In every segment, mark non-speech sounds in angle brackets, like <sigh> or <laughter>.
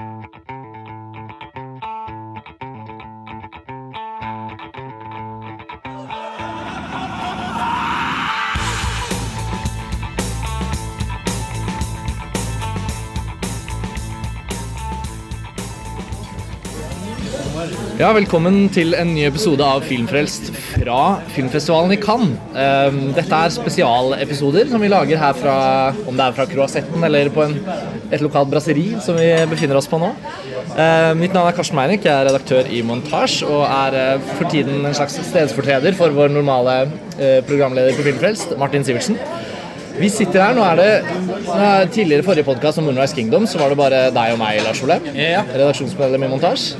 Thank you. Ja, velkommen til en ny episode av Filmfrelst fra filmfestivalen i Cannes. Ehm, Dette er spesialepisoder som vi lager her fra om det er fra Croisetten eller på en, et lokalt brasseri som vi befinner oss på nå. Ehm, Mitt navn er Karsten Meinick, jeg er redaktør i Montasj og er eh, for tiden en slags stedsfortreder for vår normale eh, programleder på Filmfrelst, Martin Sivertsen. Vi sitter her, nå er det er Tidligere forrige podkast om Moonrise Kingdom så var det bare deg og meg, Lars Ole. Redaksjonsmedlem i Montasj.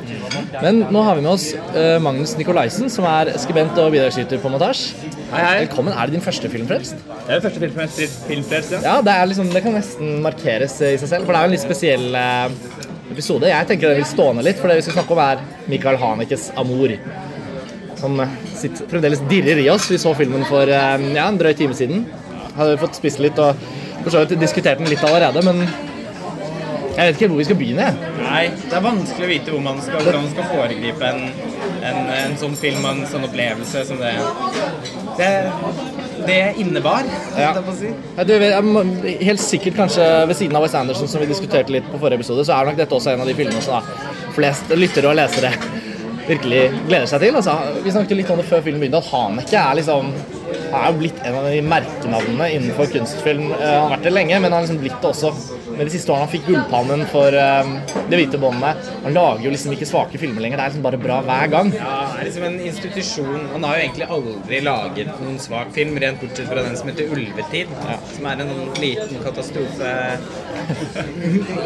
Men nå har vi med oss uh, Magnus Nikolaisen, som er skribent og bidragsyter på Montasj. Hei, hei. Velkommen. Er det din første filmfrelst? Det er første filmfrelst, filmfrelst ja. Ja, det, er liksom, det kan nesten markeres eh, i seg selv, for det er jo en litt spesiell uh, episode. Jeg tenker den vil stående litt, for det vi skal snakke om er Michael Hanekes 'Amor'. Som sitter, fremdeles dirrer i oss. Vi så filmen for uh, ja, en drøy time siden. Hadde fått spist litt og for så vidt diskutert den litt allerede, men jeg vet ikke hvor vi skal begynne. Nei, det er vanskelig å vite hvor man skal, hvordan man skal foregripe en, en, en sånn film og en sånn opplevelse som det Det, det innebar, Ja. jeg si. Ja, du, helt sikkert kanskje ved siden av Wes Anderson, som vi diskuterte litt på forrige episode, så er nok dette også en av de filmene som da flest lyttere og lesere virkelig gleder seg til. Altså, vi snakket litt om det før filmen begynte, at Haneke er liksom er jo blitt en av de merkenavnene innenfor kunstfilm. Eh, Han har vært det lenge, men han har liksom blitt det også med de siste årene. Han fikk Gullpannen for eh, Det hvite båndet. Han lager jo liksom ikke svake filmer lenger. Det er liksom bare bra hver gang. Ja, han er liksom en institusjon Han har jo egentlig aldri laget noen svak film, rent bortsett fra den som heter 'Ulvetid', ja. som er en liten katastrofe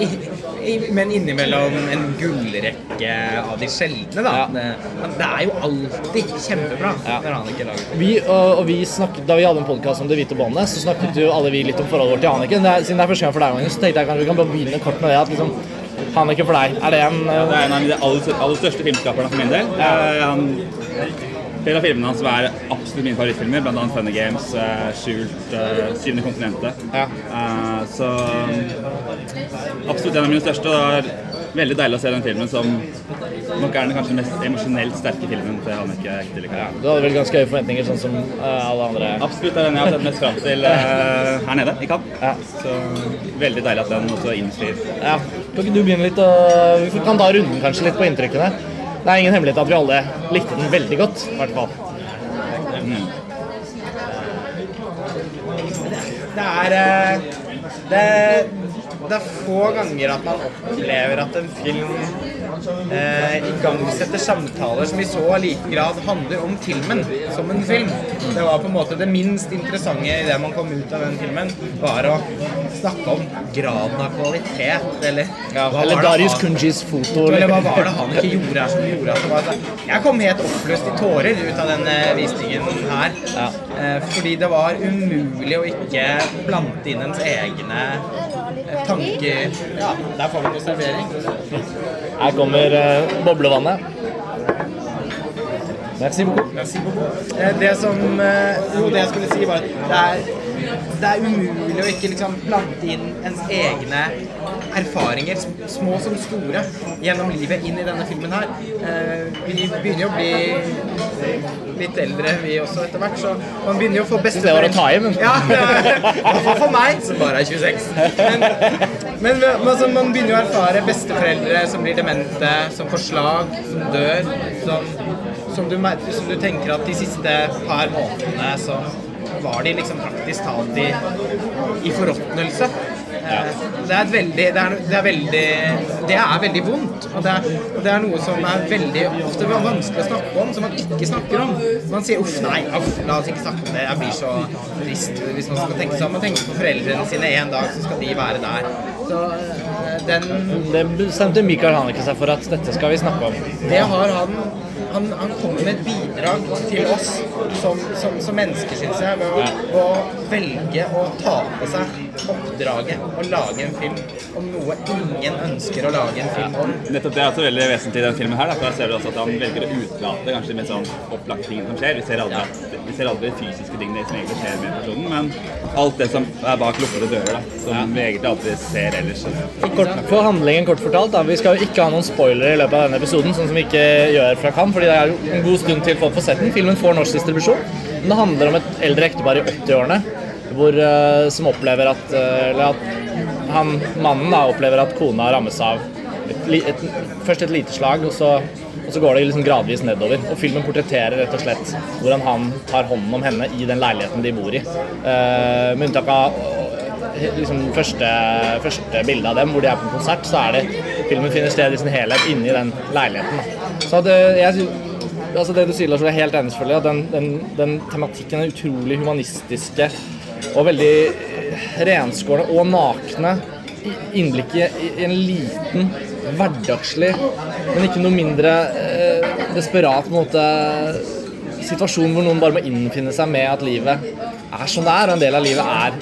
I- i- Men innimellom en gullrekke av de sjeldne, da. Ja. Det, men det er jo alltid kjempebra Ja. når han ikke lager Vi, og, og vi snakket, Da vi hadde en podkast om Det hvite båndet, så snakket jo alle vi litt om forholdet vårt til Haneke. Det er, siden det er første gang for deg, Magnus, så tenkte jeg kanskje vi kan bare begynne kort med det. at liksom, Haneke for deg, er det en eh, Det er en av de aller, aller største filmskaperne for min del. Eh, han, flere av filmene hans er absolutt mine favorittfilmer, bl.a. Funny Games, uh, Skjult, uh, Syvende kontinentet. Ja. Uh, så absolutt en av mine største. Det veldig deilig å se den filmen som nok er den kanskje mest emosjonelt sterke filmen til Haneke Ektelik. Ja. Du hadde vel ganske høye forventninger, sånn som uh, alle andre. Absolutt det er den jeg har sett mest fram til uh, her nede i Cannes. Ja. Så veldig deilig at den også innfrir. Ja. Kan ikke du begynne litt å Vi kan ta runden kanskje litt på inntrykkene. Det er ingen hemmelighet at vi alle likte den veldig godt, i hvert fall. Det er eh, det, det er få ganger at man opplever at en film eh, igangsetter samtaler som i så liten grad handler om filmen som en film. Det var på en måte det minst interessante i det man kom ut av den filmen, var å snakke om graden av kvalitet, eller hva Eller Darius Kunjis foto. eller hva var det han ikke gjorde her som gjorde at det var sånn Jeg kom helt oppløst i tårer ut av den eh, visningen her. Ja. Eh, fordi det var umulig å ikke blande inn ens egne tanker Ja, der får vi noe servering. Her kommer eh, boblevannet. Merci beaucoup. Eh, Det som eh, Jo, det jeg skulle si, var at det er, det er umulig å ikke liksom plante inn ens egne erfaringer, små som store, gjennom livet inn i denne filmen her. Eh, Vi begynner jo å bli litt eldre, vi også, etter hvert, så man begynner jo å få beste Det var å ta i, men Ja, fall for meg, som bare er 26. Men, men, men altså, man begynner jo å erfare besteforeldre som blir demente, som får slag, som dør, som, som, du, som du tenker at de siste par månedene så var de liksom praktisk talt i, i forråtnelse. Ja. Det er veldig det er, det er veldig Det er veldig vondt. Og det er, og det er noe som er veldig ofte vanskelig å snakke om, som man ikke snakker om. Man sier 'uff, nei, uff, la oss ikke snakke om det'. Jeg blir så trist hvis man skal tenke sånn. Man tenker på foreldrene sine en dag, så skal de være der. Så eh, den Det bestemte Michael Haneke seg for at dette skal vi snakke om. det har han han, han kommer med et bidrag til oss som, som, som mennesker, syns jeg, ved å, å velge å ta på seg oppdraget å lage en film om noe ingen ønsker å lage en film om. Nettopp det er også veldig vesentlig i denne filmen her. Da, for da ser også at han velger å utelate kanskje de mest sånn opplagte tingene som skjer. Vi ser aldri at Vi ser aldri fysiske ting som egentlig skjer med personen, men alt det som er bak lukkede dører, da, som vi egentlig alltid ser ellers. Kort, for handlingen kort fortalt, da. Vi skal jo ikke ha noen spoilere i løpet av denne episoden, sånn som vi ikke gjør fra Cannes, fordi det er jo en god stund til folk får sett den. Filmen får norsk distribusjon. Men det handler om et eldre ektepar i 80-årene hvor, eh, som opplever at eh, Eller at han, mannen da, opplever at kona rammes av et, et, først et lite slag, og så, så går det liksom gradvis nedover. Og filmen portretterer rett og slett hvordan han tar hånden om henne i den leiligheten de bor i. Eh, med unntak av eh, liksom første, første bilde av dem, hvor de er på en konsert, så er det filmen finner sted i sin helhet inni den leiligheten. Så det, jeg, altså det du sier, Lars, er helt enig den, den, den tematikken er utrolig humanistiske og veldig renskårne og nakne innblikket i, en liten, hverdagslig, men ikke noe mindre eh, desperat måte situasjon hvor noen bare må innfinne seg med at livet er som det er, og en del av livet er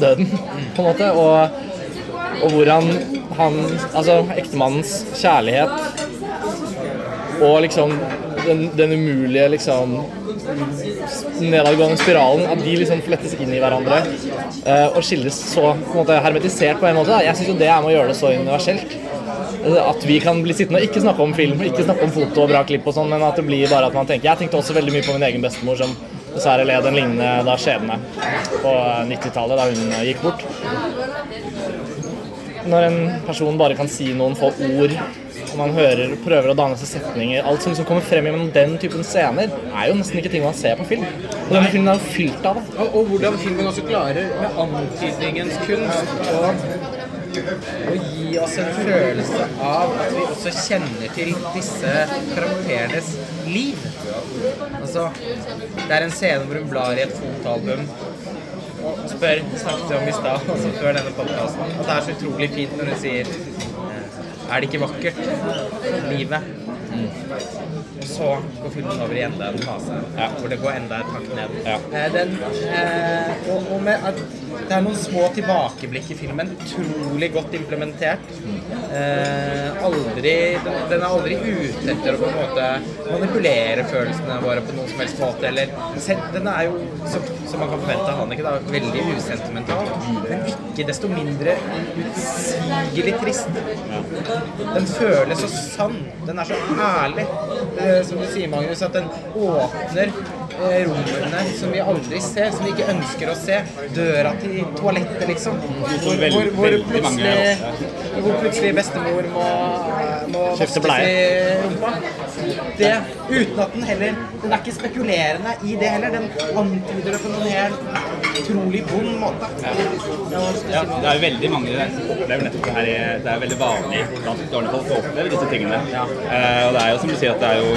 døden, på en måte. Og, og hvordan han, altså ektemannens kjærlighet og liksom den, den umulige liksom nedadgående spiralen, at de liksom flettes inn i hverandre eh, og skilles så på en måte hermetisert på en måte. Da. Jeg syns jo det er med å gjøre det så universelt. Eh, At vi kan bli sittende og ikke snakke om film, ikke snakke om foto og bra klipp og sånn, men at det blir bare at man tenker Jeg tenkte også veldig mye på min egen bestemor som dessverre led en lignende da skjebne på 90-tallet, da hun eh, gikk bort. Når en person bare kan si noen få ord, og man hører, prøver å danne seg setninger Alt som liksom kommer frem gjennom den typen scener, er jo nesten ikke ting man ser på film. Og denne filmen er jo fylt av det. Og, og hvordan filmen også klarer med antydningens kunst å gi oss en følelse av at vi også kjenner til disse karakterenes liv. Altså, det er en scene hvor hun blar i et fotoalbum og spør, snakket om i stad, altså før denne podkasten, at det er så utrolig fint når hun sier Er det ikke vakkert, livet? Og så går filmen over i enda en fase, hvor det går enda et hakk ned. Ja. Eh, Den, eh, og, og med at det er noen små tilbakeblikk i filmen, utrolig godt implementert. Eh, aldri, den, den er aldri ute etter å på en måte manipulere følelsene våre på noen som helst måte. Eller, den er jo, som, som man kan forvente av Hanneke, da, veldig usentimental, men ikke desto mindre utsigelig trist. Den føles så sann. Den er så ærlig. Eh, som du sier, Magnus, at den åpner eh, rommene som vi aldri ser, som vi ikke ønsker å se. Døra til toalettet, liksom. Hvor, hvor, hvor, plutselig, hvor plutselig bestemor må, må vaskes i rumpa. Det, uten at den heller Den er ikke spekulerende i det heller. Den antyder det på noen helt utrolig vond måte. Ja, Ja, det er jo veldig mange som opplever nettopp det her. Det er veldig vanlig blant dårlige folk å oppleve disse tingene. Eh, og det er jo som du sier at det er jo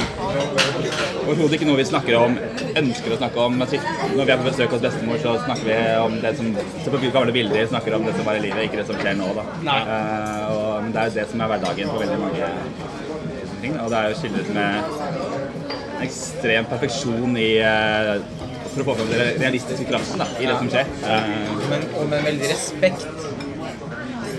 overhodet ikke noe vi snakker om, ønsker å snakke om. Når vi er på besøk hos bestemor, så snakker vi om det som ser på gamle bilder, snakker om det som var i livet, ikke det som skjer nå. da. Eh, og, men det er jo det som er hverdagen for veldig mange ting. Og det er jo skildret med ekstrem perfeksjon i eh, for å få fram den realistiske kraften da, i det som skjer. Men, og med veldig respekt.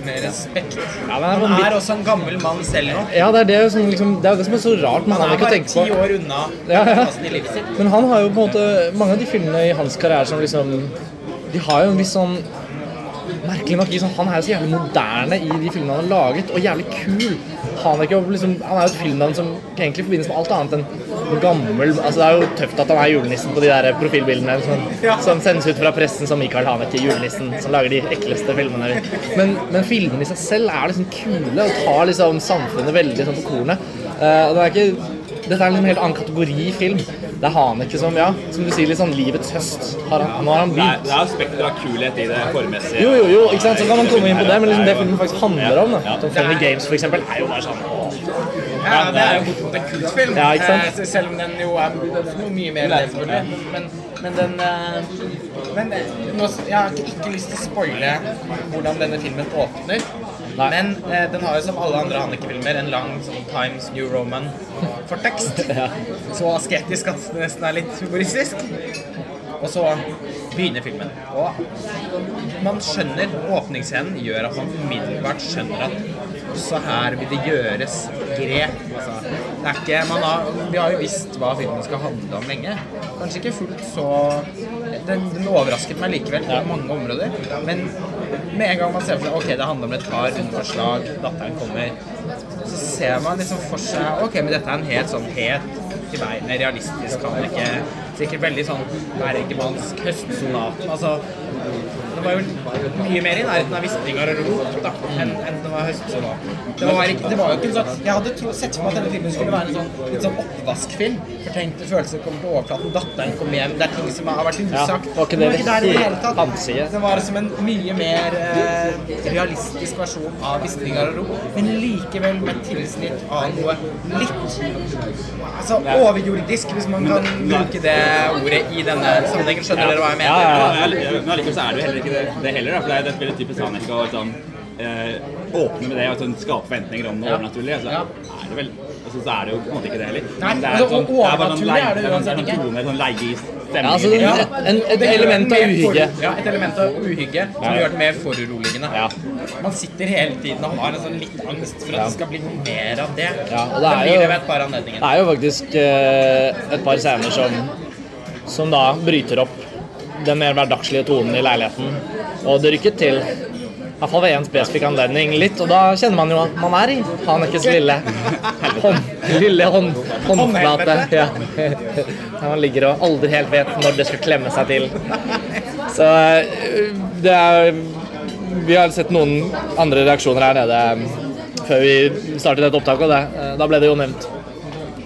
Med respekt. Ja, men er Han er også en gammel mann selv nå. Ja, det er det, som liksom, det er det som er så rart Man Han han er bare ti år unna Ja, ja. i livet sitt. Men han har jo på en måte Mange av de filmene i hans karriere som liksom De har jo en viss sånn Merkelig nok liksom, Han er jo så jævlig moderne i de filmene han har laget, og jævlig kul. Han er, ikke, liksom, han er jo et filmnavn som egentlig forbindes med alt annet enn gammel Altså Det er jo tøft at han er julenissen på de der profilbildene som, som sendes ut fra pressen som Michael Haneke, julenissen, som lager de ekleste filmene. Men, men filmene i seg selv er liksom kule og tar liksom samfunnet veldig sånn på kornet. Uh, og det er ikke dette er liksom en helt annen kategori film. Det er Haneke som, ja, som du sier, litt sånn livets høst. Har han, nå har han Det er, begynt. det er spekter av kulhet i det formmessige. Jo, jo, jo, ikke sant? Så kan man komme inn på det, men liksom det filmen faktisk handler om, da. Ja. Som Funny Games, for eksempel, er jo bare sånn Ja, det er jo en kultfilm. Ja, ikke sant? Eh, Selv om den jo er noe mye mer enn det, selvfølgelig. Men, men den eh, Men eh, nå, jeg har ikke, ikke lyst til å spoile hvordan denne filmen åpner. Nei. Men eh, den har jo som alle andre Hanneke-filmer en lang sånn Times New Roman-fortekst. <laughs> Så asketisk at det nesten er litt humoristisk. Og så begynner filmen. Og man skjønner Åpningsscenen gjør at man umiddelbart skjønner at også her vil det gjøres grep. Altså, det er ikke, man har, vi har jo visst hva filmen skal handle om lenge. Kanskje ikke fullt så Den, den overrasket meg likevel på mange områder. Men med en gang man ser for seg ok, det handler om et par underslag, datteren kommer, så ser man liksom for seg ok, men dette er en helt sånn helt til beinet, realistisk kan ikke Sikkert veldig sånn bergemansk høstsonaten. Altså det var jo mye mer i nærheten av hvistringer og rop da, enn, enn det var høst. Det var, ikke, det var jo ikke sånn Jeg hadde tro, sett for meg at denne filmen skulle være en sånn, litt sånn oppvaskfilm. Fortenkte følelser kommer til overflaten, datteren kommer hjem, det er ting som har vært Ja, usagt. var ikke det der i det hele tatt. Det var som en mye mer eh, realistisk versjon av hvistringer og rop, men likevel med tilsnitt av noe litt Altså overjordisk, hvis man kan bruke det ordet i denne sammenhengen. Skjønner dere hva jeg mener? Ja, ja, Ja, ja, Men allikevel så er det jo heller ikke det, det heller. Da, for det er, det er veldig typisk Haneke å sånn, eh, åpne med det og sånn, skape forventninger om noe Ja. overnaturlig. Altså, Ja. er det vel, altså, så er det jo på en måte ikke det heller. Nei, det er altså, sånn, det er bare sånn leie- er det det er uansett sånn ikke. tone, sånn leie i stemningen. Ja, altså, Ja, en, et det det element av uhygge. for- Ja, et element av uhygge som Ja. gjør det mer foruroligende. Ja. Man sitter hele tiden og har en sånn litt angst for at det skal bli mer av det. Ja, og det er jo- det et. Det er jo faktisk eh, et par scener som, som da bryter opp den mer hverdagslige tonen i leiligheten. Og det rykket til, i hvert fall ved én spesifikk anledning, litt. Og da kjenner man jo at man er i Hanekes lille hånd, lille hånd, håndflate. Ja. <laughs> Man ligger og aldri helt vet når det skal klemme seg til. Så eh, det er Vi har sett noen andre reaksjoner her nede eh, før vi startet dette opptaket, og det, eh, da ble det jo nevnt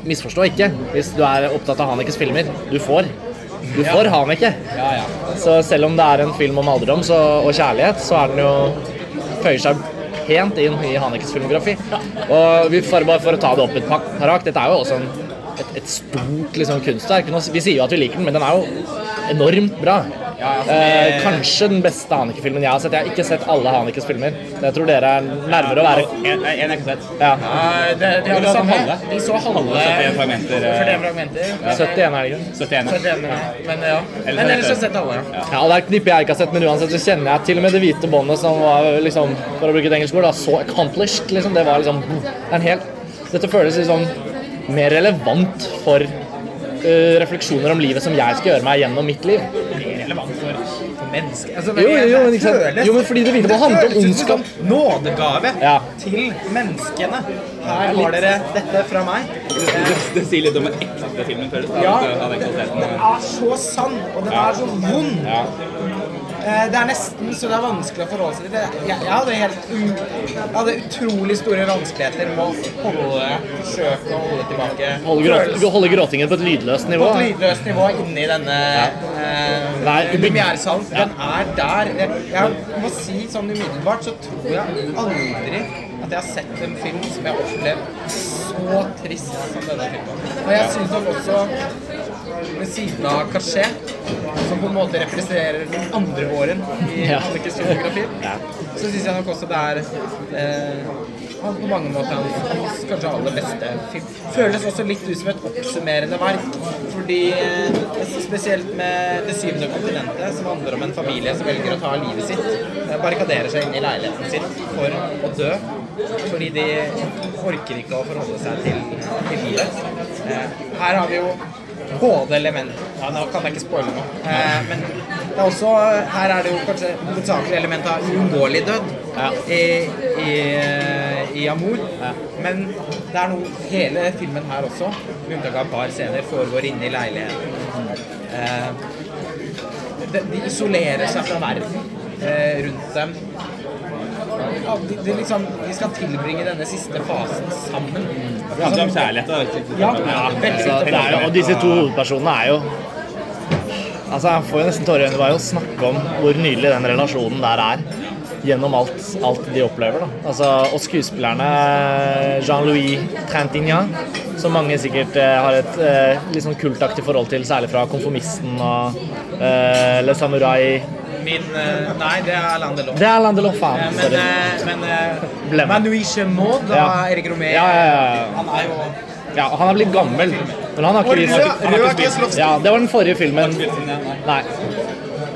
Misforstå ikke hvis du er opptatt av Hanekes filmer. Du får. Du får Haneke. Så selv om det er en film om alderdom så, og kjærlighet, så er den jo føyer seg pent inn i Hanekes filmografi. Og vi får bare for å ta det opp et par hakk, dette er jo også en, et, et stort liksom, kunstverk. Vi sier jo at vi liker den, men den er jo enormt bra. Eh, kanskje den beste Haneke-filmen jeg har sett. Jeg har ikke sett alle Hanekes filmer. Jeg tror dere er nærmere å være En, en, jeg har ikke sett. ja. Ja, det, de de, samme. halve? De så halve 71 fragmenter, eh. 41 fragmenter. 71 er det ikke? 71. 71, men ja. Eller Men ellers har jeg sett alle, ja. Ja, og det er et knippe jeg ikke har sett, men uansett så kjenner jeg til og med det hvite båndet som var liksom, for å bruke et engelsk ord, da, så accomplished, liksom. Det var liksom en helt, Dette føles liksom mer relevant for uh, refleksjoner om livet som jeg skal gjøre meg gjennom mitt liv. Mennesker. Altså, Jo, jo, jo, men føles- Jo, men fordi det hvite bånd handle om ondskap. Nådegave Ja. til menneskene. Her har dere dette fra meg. Det, det sier litt om den ekte filmen føles. Ja. Den er så sann, og den er så vond. Ja. Eh, Det er nesten så det er vanskelig å forholde seg til det. Jeg, hadde helt jeg hadde utrolig store vanskeligheter med å holde, forsøke å holde tilbake Holde, gråt, følelsen holde gråtingen på et lydløst nivå? på et lydløst nivå inni denne eh, Nei, premieresalen. Den er der. Jeg, jeg må si sånn umiddelbart så tror jeg aldri at jeg har sett en film som jeg har opplevd så trist som denne filmen. Og jeg syns nok også ved siden av Caché, som på en måte representerer den andre våren i Ja. Annekes ja. så syns jeg nok også det er eh, på mange måter hans, hans kanskje aller beste film. Føles også litt ut som et oppsummerende verk. Fordi eh, Spesielt med Det syvende kontinentet, som handler om en familie som velger å ta livet sitt. eh, Barrikaderer seg inn i leiligheten sin for å dø. Fordi de orker ikke å forholde seg til, til livet. Eh, Her har vi jo både elementer, ja, Nå kan jeg ikke spoile noe. Eh, men det er også, her er det jo kanskje hovedsakelig element av uunngåelig død i, i, i Amour. Men det er noe Hele filmen her også, med unntak av et par scener, foregår inne i leiligheten. Eh, de, de isolerer seg fra verden eh, rundt dem. Ja, de, de, liksom, de skal tilbringe denne siste fasen sammen. Handler om kjærlighet. da. Ja, veldig Så det er og disse to hovedpersonene er jo Altså, Jeg får jo nesten tårer i øynene bare å snakke om hvor nydelig den relasjonen der er. Gjennom alt, alt de opplever. da. Altså, Og skuespillerne Jean-Louis Trintignant, som mange sikkert eh, har et eh, litt sånn kultaktig forhold til, særlig fra Konformisten og eh, Le Samurai. Min eh, Nei, det er Landelof. Det er Landelof, Delon, Eh, faen. Men, eh, men Blemme. Manuiche Maud av Ja. Erik Romé Ja, ja, ja. han er jo Ja, han er blitt gammel, men han har ikke vist Ja, det var den forrige filmen. Nei.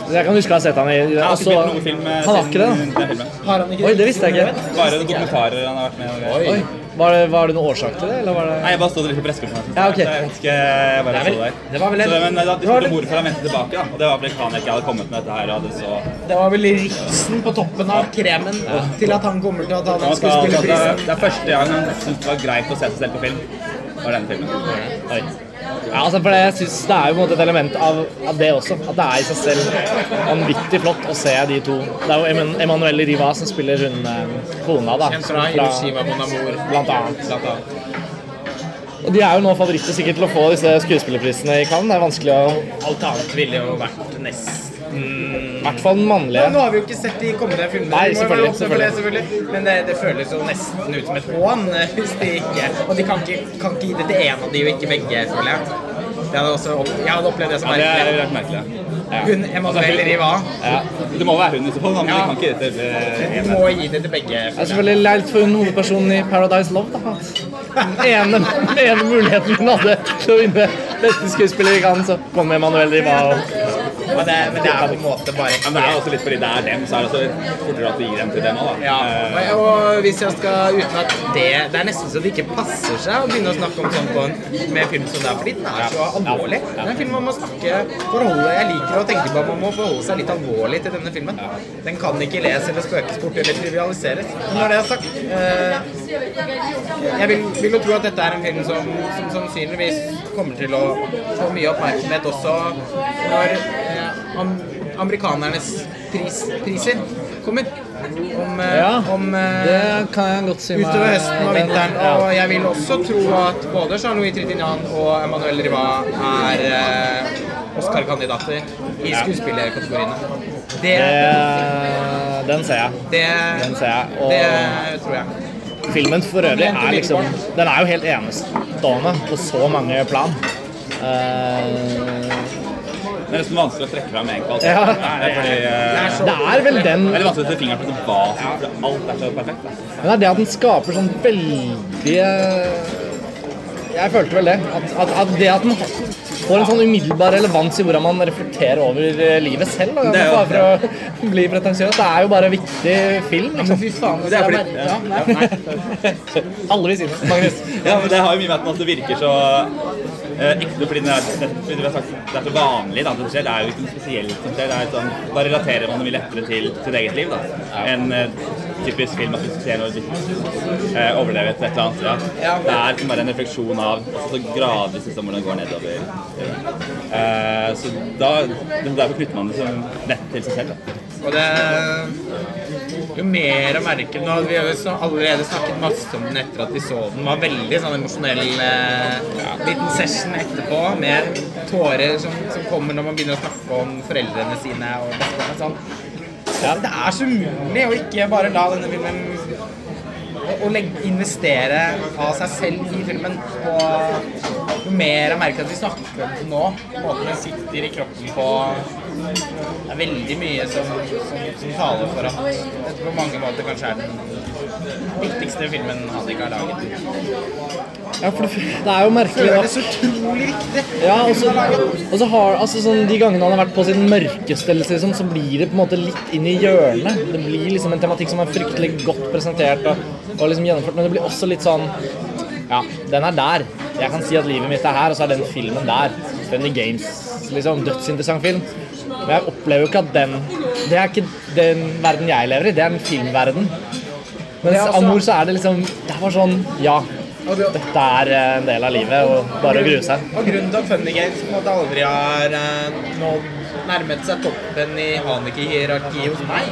Jeg kan huske å ha sett han i Jeg har eh, Han har ikke det? Har han ikke Oi, det visste jeg ikke. Bare dokumentarer han har vært med i. Var det, var det noen årsak til det, eller var det Nei, jeg bare stod litt på pressekonferansen. Ja, okay. Jeg vet ikke jeg Det er vel- det var vel en- så, men da det spurte hvorfor han vendte tilbake, da. Og det var fordi han ikke hadde kommet med dette her og hadde så Det var vel ripsen på toppen av kremen til at han kommer til å ta den skuespillerprisen. det er første gang han syntes det var greit å se seg selv på film. Var den filmen. Oi. Ja, altså for det, jeg synes det er jo på en måte et element av, av det også. At det er i seg selv vanvittig flott å se de to. Det er jo Eman- Emanuelle Riva som spiller hun eh, kona, da. Kjent fra Hiroshima Mon Amour. Blant annet. Blant annet. Og de er jo nå favoritter sikkert til å få disse skuespillerprisene i Cannes. Det er vanskelig å Alt annet ville jo vært nesten I hvert fall den mannlige. Nå har vi jo ikke sett de kommende filmene. Nei, selvfølgelig, selvfølgelig, det, selvfølgelig. Men det, det føles jo nesten ut som et hån eh, hvis de ikke Og de kan ikke, kan ikke gi det til én av de og ikke begge, føler jeg. Jeg hadde også, opp- jeg hadde opplevd det som Ja, det er merkelig. rart merkelig. Hun Emanuel Riva. Ja. Det må være hun i så fall, men Ja. kan ikke det til eh, Du en. må gi det til begge. Det er selvfølgelig leit for hun hovedpersonen i Paradise Love. da. Den ene, den ene muligheten hun hadde til å vinne beste skuespiller i Cannes, så kom Emanuel Riva. Og... Men det, men det er på en måte bare Men det er også litt fordi det er dem, så er det også fortere at du gir dem til dem òg, da. Ja, Eh, og, hvis jeg skal uten at det Det er nesten så det ikke passer seg å begynne å snakke om sånn på en, med film som det er, fordi den er så alvorlig. Det er en film man må snakke forholde, Jeg liker å tenke på at man må forholde seg litt alvorlig til denne filmen. Den kan ikke les eller spøkes bort eller trivialiseres. Men når det er sagt eh, Jeg vil, vil jo tro at dette er en film som, som sannsynligvis kommer til å få mye oppmerksomhet også når am, amerikanernes pris, priser kommer. Om, eh, Ja, om eh, det kan jeg godt si meg utover høsten og vinteren. Ja. Og jeg vil også tro at både Jean-Louis Trintignant og Emmanuel Riva er eh, Oscar-kandidater i skuespillerkategoriene. Det, Det, den ser jeg. det, Den ser jeg. Og det tror jeg. filmen for øvrig er liksom Den er jo helt enestående på så mange plan. Eh, Det er nesten vanskelig å trekke fram en kvalitet. Ja. Det er fordi eh, det er vel den Det er vanskelig å sette fingeren på hva som Alt er så perfekt. Men det er det at den skaper sånn veldig Jeg følte vel det. At, at, at det at den får en sånn umiddelbar relevans i hvordan man reflekterer over eh, livet selv. Da. Bare for å <laughs> bli pretensiøs. Det er jo bare viktig film. Liksom. Fy faen, Det er fordi ja, nei. Alle vil si det. Magnus. Ja, men det har jo mye med at det virker så eh, ekte fordi det er, det, fordi det er så vanlig. Da, det skjer. Det er jo ikke noe spesielt som skjer. Det er sånn, da relaterer man det mye lettere til sitt eget liv. Da. En eh, typisk film at du ser noe eh, overleve et eller annet. Ja. Det er bare en refleksjon av også så gradvis liksom, hvordan det går nedover. Eh, så da, derfor knytter man det som lett til seg selv. Da. Og det jo mer å merke Nå hadde vi allerede snakket masse om den etter at vi så den. Det var veldig sånn emosjonell eh, liten session etterpå med tårer som, som kommer når man begynner å snakke om foreldrene sine og. Sånn. Ja, det er så umulig å ikke bare la denne filmen å, investere av seg selv i filmen. Og jo mer jeg merker at vi snakker om det nå, måten den sitter i kroppen på Det er veldig mye som, som, som taler for at dette på mange måter kanskje er den viktigste filmen Hadik har laget. Ja, for det, det er jo merkelig Føles utrolig riktig. ja, og så, og så har altså sånn, De gangene han har vært på sin mørkeste, liksom, så blir det på en måte litt inn i hjørnet. Det blir liksom en tematikk som er fryktelig godt presentert og, og liksom gjennomført, men det blir også litt sånn Ja, den er der. Jeg kan si at livet mitt er her, og så er den filmen der. Funny Games, liksom. Dødsinteressant film. Men jeg opplever jo ikke at den Det er ikke den verden jeg lever i, det er en filmverden. Mens altså- Amor så er det liksom Det er bare sånn Ja, dette er eh, en del av livet, og bare å grue seg. Og grunnen til at Funny Games på en måte aldri har eh, nådd nærmet seg toppen i Haneke-hierarkiet hos meg,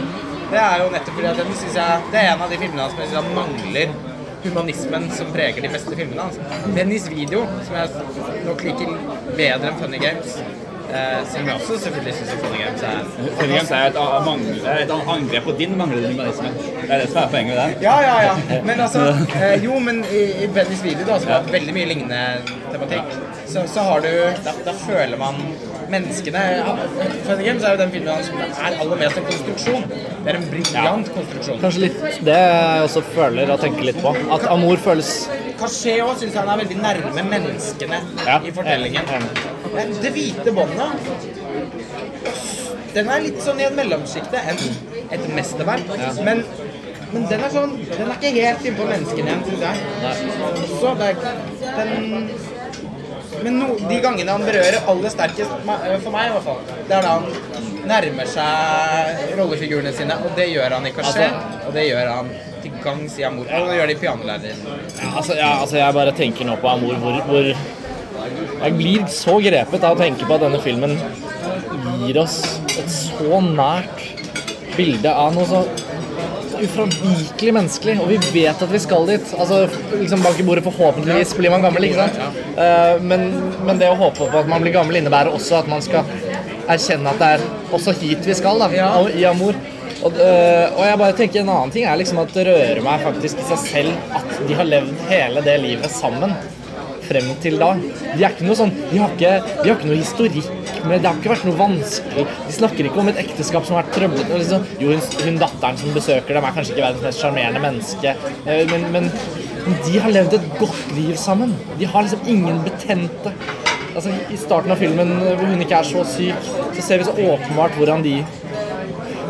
det er jo nettopp fordi at den synes jeg Det er en av de filmene som jeg synes mangler humanismen som preger de beste filmene hans. Dennis Video, som jeg nok liker bedre enn Funny Games, eh, selv om jeg også selvfølgelig syns Funny Games er Funny Games er et, er et angrep på din manglende humanisme. Det er det som er poenget med det. Ja, ja, ja. Men altså <laughs> eh, Jo, men i, i Bennys video, da, som har veldig mye lignende tematikk, så, så har du da, da føler man menneskene Funny Games er jo den filmen som er aller mest en konstruksjon. Det er en briljant konstruksjon. Kanskje litt det jeg også føler og tenker litt på. At Amor føles Caché òg syns han er veldig nærme menneskene Ja, i fortellingen. Men Det hvite båndet den er litt sånn i et mellomsjikte enn et mesterverk. Men, men den er sånn Den er ikke helt innpå menneskene igjen, syns jeg. Så det er, den Men no, de gangene han berører aller sterkest, for meg i hvert fall, det er da han nærmer seg rollefigurene sine, og det gjør han i Cachet, Altså- og det gjør han til gangs i Amor. Og det gjør det i Pianolærer. Ja, altså, ja, altså jeg bare tenker nå på Amor hvor, hvor Jeg blir så grepet av å tenke på at denne filmen gir oss et så nært bilde av noe så, så ufravikelig menneskelig, og vi vet at vi skal dit. Altså, liksom Bak i bordet, forhåpentligvis blir man gammel, ikke sant? Eh, men, men det å håpe på at man blir gammel, innebærer også at man skal erkjenne at det er også hit vi skal, da, i Amor. Og, øh, og jeg bare tenker En annen ting er liksom at det rører meg faktisk i seg selv at de har levd hele det livet sammen frem til da. De er ikke noe sånn De har ikke, de har ikke noe historikk med Det har ikke vært noe vanskelig. De snakker ikke om et ekteskap som har vært trøblete. Liksom. Jo, hun, hun datteren som besøker dem, er kanskje ikke verdens mest sjarmerende menneske, eh, men, men de har levd et godt liv sammen. De har liksom ingen betente Altså, I starten av filmen hvor hun ikke er så syk, så ser vi så åpenbart hvordan de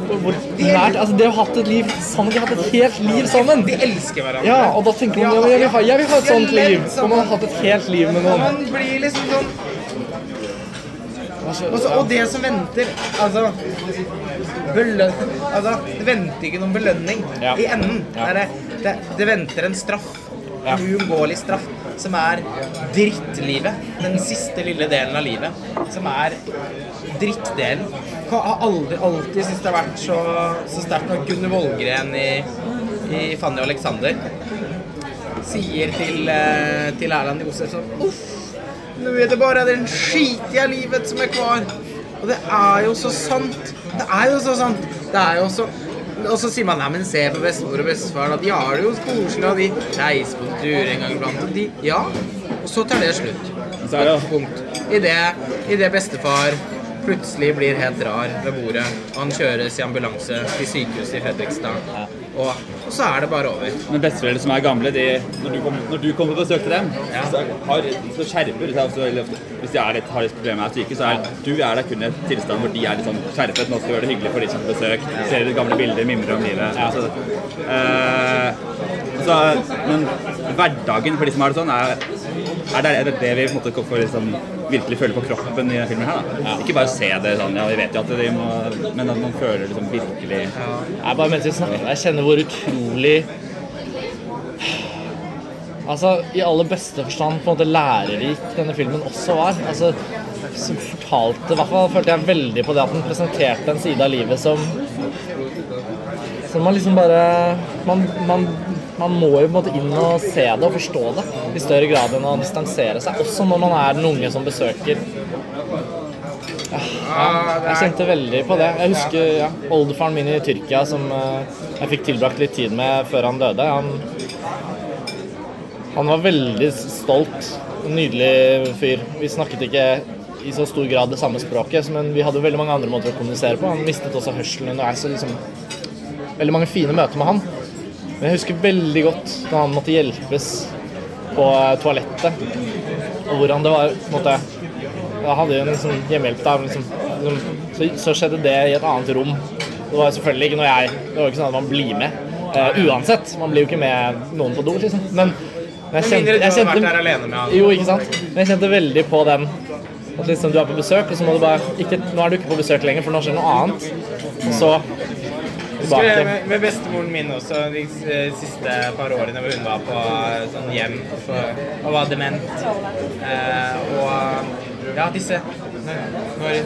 hvor nært, altså Det har hatt et liv sammen De har hatt et helt liv sammen! De elsker hverandre. Ja, og da tenker man ja, jeg, vil ha, jeg vil ha et sånt liv. Og man har hatt et helt liv med noen. man blir liksom sånn også, og det som venter Altså beløn, Altså, det venter ikke noen belønning Ja. i enden. Ja. Det, det, det, det venter en straff. Ja. En uunngåelig straff. Som er drittlivet. Den siste lille delen av livet. Som er drittdelen. Jeg har aldri, alltid syntes det har vært så, så sterkt når Gunnar Vollgren i, i Fanny og Alexander sier til, eh, til Erland Josef sånn Uff, nå er det bare den skitige livet som er kvar. Og det er jo så sant. Det er jo så sant. Det er jo så Og så sier man nei, men se på bestemor og bestefar, da. De har det jo koselig, og de reiser på tur en gang iblant. Og de Ja. Og så tar det slutt. Så er det Punkt. I det, i det bestefar plutselig blir helt rar ved bordet, og han kjøres i ambulanse til sykehuset i Fredrikstad, og, og så er det bare over. Men besteforeldre som er gamle, de, når, du kom, når du kommer på besøk til dem, Ja. så, har, så skjerper de seg hvis de litt, har litt problemer med er syke, så er du er der kun i et tilstand hvor de er litt sånn skjerpet. Nå skal vi gjøre det hyggelig for de som får besøk. Ser de gamle bilder, mimrer om livet. Ja. Så, øh, så, men hverdagen for de som har det sånn, er, er, det, er det det vi på en måte får liksom, virkelig føle på kroppen i denne filmen her. Da. Ikke bare se det sånn, ja vi vet jo at de må Men at man føler liksom virkelig Jeg bare mens vi snakker, jeg kjenner hvor utrolig Altså, i aller beste forstand på en måte lærerik denne filmen også var. Altså, som fortalte, i hvert fall følte jeg veldig på det at den presenterte en side av livet som Som man liksom bare Man, man, man må jo på en måte inn og se det og forstå det i større grad enn å distansere seg. Også når man er den unge som besøker. Jeg kjente veldig på det. Jeg husker ja, oldefaren min i Tyrkia som eh, jeg fikk tilbrakt litt tid med før han døde. Han, han var veldig stolt. Nydelig fyr. Vi snakket ikke i så stor grad det samme språket, men vi hadde veldig mange andre måter å kommunisere på. Han mistet også hørselen underveis. Liksom, veldig mange fine møter med han. Men jeg husker veldig godt da han måtte hjelpes på eh, toalettet, og hvordan det var på en måte Da hadde jo en liksom, hjemmehjelp der, liksom, liksom, så, så skjedde det i et annet rom. Det var selvfølgelig ikke noe jeg Det var ikke sånn at man blir med. Uh, uansett. Man blir jo ikke med noen på do, liksom. Men men jeg kjente, jeg kjente. Jo, ikke sant. Men jeg kjente veldig på den at liksom du er på besøk, og så må du bare ikke, Nå er du ikke på besøk lenger, for nå skjer noe annet. Så Husker jeg tilbake. med, med bestemoren min også de siste par årene hvor hun var på eh, sånn hjem for, og var dement. Eh, og ja, disse når,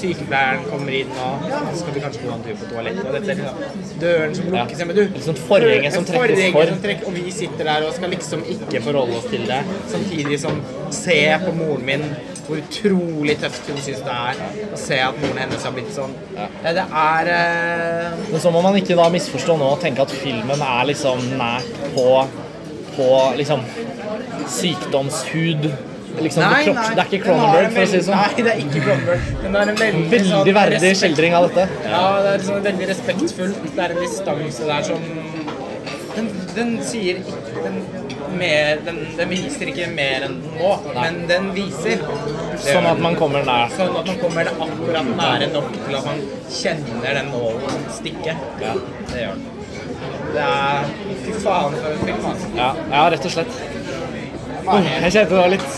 sykepleieren kommer inn og ja, skal vi kanskje gå en tur på toalettet og dette liksom døren som lukkes Ja. men du Et sånt forhenge som trekkes for. som trekker- og vi sitter der og skal liksom ikke forholde oss til det samtidig som se på moren min hvor utrolig tøft hun syns det er å se at moren hennes har blitt sånn. Ja, det er uh... Men så må man ikke da misforstå nå og tenke at filmen er liksom nært på, på liksom sykdomshud. Liksom, det, kropp, det er ikke Cronenberg, for å si det sånn. Nei, det er ikke Cronenberg. det er en veldig, Veldig sånn verdig respekt- skildring av dette. Ja, det er sånn veldig respektfullt. Det er en distanse der som den, den sier ikke den, mer, den, den viser ikke mer enn må, men den viser. Sånn at man kommer nær. Sånn at man kommer akkurat nære nok til at man kjenner den nålen stikke. Ja. Det gjør den. Det er Fy faen for en film, altså. Ja, ja, rett og slett. Oh, Jeg kjente det var litt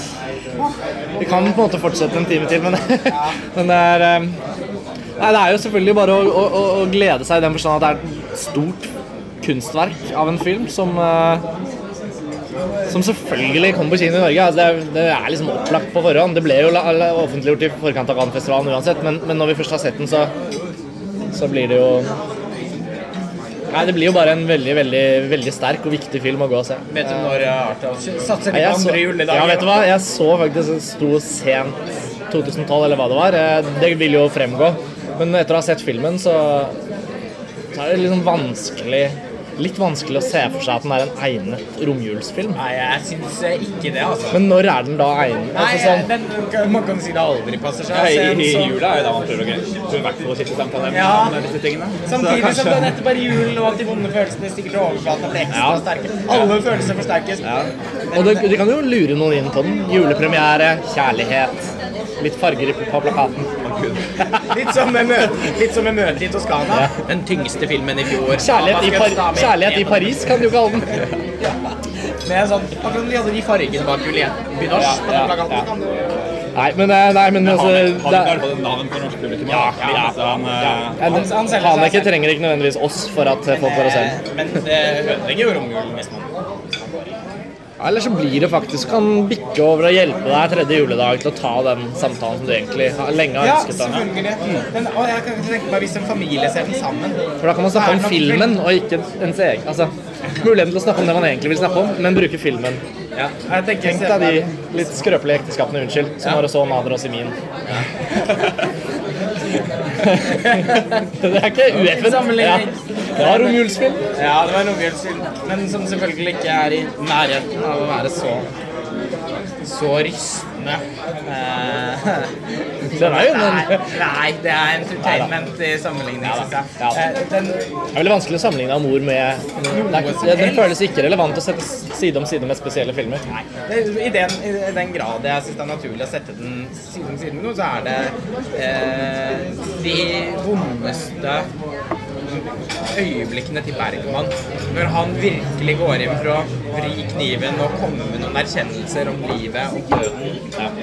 Vi kan på en måte fortsette en time til, men, <laughs> men det er eh, Nei, det er jo selvfølgelig bare å, å, å- å glede seg i den forstand at det er et stort kunstverk av en film som eh, som selvfølgelig kom på kino i Norge. Altså det, er, det er liksom opplagt på forhånd. Det ble jo offentliggjort i forkant av Cannes-festivalen uansett, men, men når vi først har sett den, så, så blir det jo Nei, det blir jo bare en veldig, veldig, veldig sterk og viktig film å gå og se. Vet du når uh, Arthouse satser litt på andre juledager? ja, vet du hva? Jeg så faktisk en sto sent 2012, eller hva det var. Eh, Det vil jo fremgå. Men etter å ha sett filmen, så, så er det liksom vanskelig Litt vanskelig å se for seg at den er en egnet romjulsfilm. Nei, jeg syns ikke det, altså. Men når er den da egnet? Nei, Altså, sånn, den, man kan si det aldri passer seg. Ja, i, I sånn- jula er jo da man prøver å greie i hvert fall å samtale Ja. med disse tingene. Så Samtidig kanskje- som det er nettopp bare julen, og at de vonde følelsene stikker til overflaten og blir ekstra Ja. sterke. Alle følelser forsterkes. og det, de kan jo lure noen inn på den. Julepremiere, kjærlighet, litt farger på plakaten. Litt som med møte, litt som med møte i Toskana. Den tyngste filmen i fjor. Kjærlighet i, Par kjærlighet i Paris, kan du kalle den. Med sånn, akkurat de hadde de fargene bak Juliette Binoche Ja, på den ja, plakaten. ja. Nei, men, eh, nei, men altså Han er bare navn for norsk publikum. Ja, ja. Han, eh, Han- han trenger ikke nødvendigvis oss for at eh, folk får ser den. Men det ødelegger jo romjulen hvis man Eller så blir det faktisk kan bikke over og hjelpe deg tredje juledag til å ta den samtalen som du egentlig har, lenge har Ja, ønsket. Ja, selvfølgelig. Men, og jeg kan tenke meg hvis en familie ser den sammen. For da kan man snakke om filmen og ikke ens egen. Altså, muligheten til å snakke om det man egentlig vil snakke om, men bruke filmen. Ja, jeg tenker Tenk deg de litt skrøpelige ekteskapene, unnskyld, som var og så Nader og Simin. <laughs> det er ikke ueffent. Ja. Det var romjulsfilm. Ja, det var romjulsfilm, men som selvfølgelig ikke er i nærheten av å være så så rystende. Eh, Den er jo nei, nei, det er entertainment i sammenligning, Ja syns jeg. Ja. Eh, Den, det er veldig vanskelig å sammenligne Amor med det er, Den føles ikke relevant å sette side om side med spesielle filmer. nei, i, den, I den grad jeg syns det er naturlig å sette den side om side med noe, så er det eh, de vondeste øyeblikkene til Bergman. Når han virkelig går inn for å vri kniven og komme med noen erkjennelser om livet og døden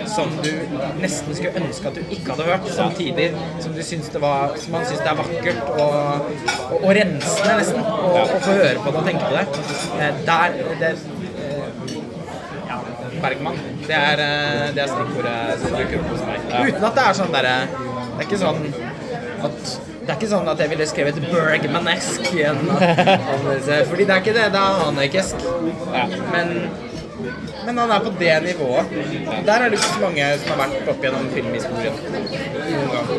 som du nesten skulle ønske at du ikke hadde hørt, samtidig som du syns det var Som man syns det er vakkert og, og, og rensende, nesten, å få høre på det og tenke på det. Eh, Der det, eh, ja, Bergman. Det er, eh, det er stikkordet som dukker opp hos meg. Uten at det er sånn derre Det er ikke sånn at det er ikke sånn at jeg ville skrevet Bergmanesk igjen. <laughs> Fordi det er ikke det. Det er hanekesk. Men, men han er på det nivået. Der er det ikke så mange som har vært opp gjennom filmhistorien.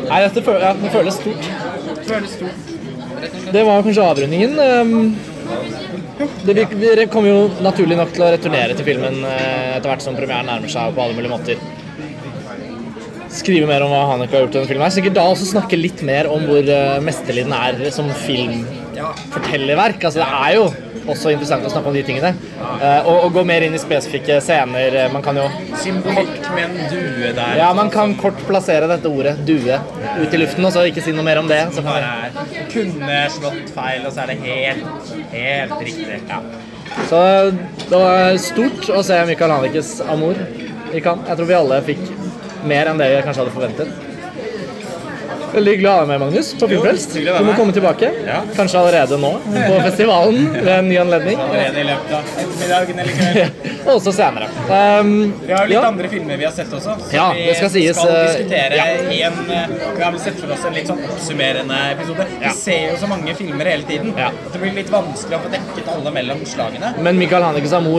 Nei, dette føles, ja, det føles stort. Det føles stort. Det var kanskje avrundingen. Um, Det, vi, vi kommer jo naturlig nok til å returnere til filmen eh, etter hvert som premieren nærmer seg på alle mulige måter. Skrive mer om hva Hanek har gjort i denne filmen. her. Sikkert da også snakke litt mer om hvor uh, mesterlig den er som filmfortellerverk. Altså, det er jo også interessant å snakke om de tingene. Uh, og, og gå mer inn i spesifikke scener. Eh, Man kan jo Symbolikk med en due der. ja, man kan kort plassere dette ordet 'due' ut i luften, og så ikke si noe mer om det. Så kan vi kunne slått feil, og så er det helt, helt riktig. Ja. Så det var stort å se Michael Hanekes Amor i Cannes. Jeg tror vi alle fikk mer enn det vi kanskje hadde forventet. Veldig glad å ha deg med, Magnus, på Filmfrelst. Du må komme tilbake. Ja. Kanskje allerede nå på festivalen ved en ny anledning. Allerede i løpet av ettermiddagen eller kvelden. Og også senere. Um, Vi har jo litt ja. andre filmer vi har sett også. Så Ja, vi skal sies, skal eh, diskutere ja. en eh, Vi har vel sett for oss en litt sånn oppsummerende episode. Vi ser jo så mange filmer hele tiden Ja. at det blir litt vanskelig å få dekket alle mellom slagene. Men Michael Hanekes sant?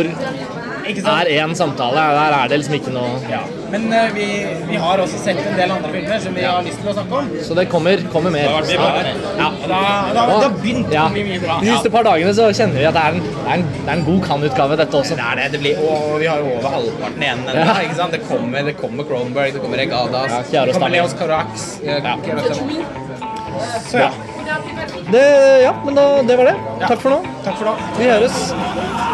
Er én samtale. Der er det liksom ikke noe Ja. Men uh, vi, vi har også sett en del andre filmer som vi har lyst til å snakke om. Så det kommer, kommer mer. Det har vært mye bra. Ja, da, da, da begynte det Ja. å bli mye bra. De siste par dagene så kjenner vi at det er en, det er en, det er en god kan-utgave, dette også. Det er det. det blir, og vi har jo over halvparten igjen ennå. Ja. ikke sant? Det kommer, det kommer Cronenberg, det kommer Regadas, Ja, det kommer Leos Carax. Ja. Så ja. Det, ja, men da, det var det. Takk for nå. Takk for nå. Vi høres.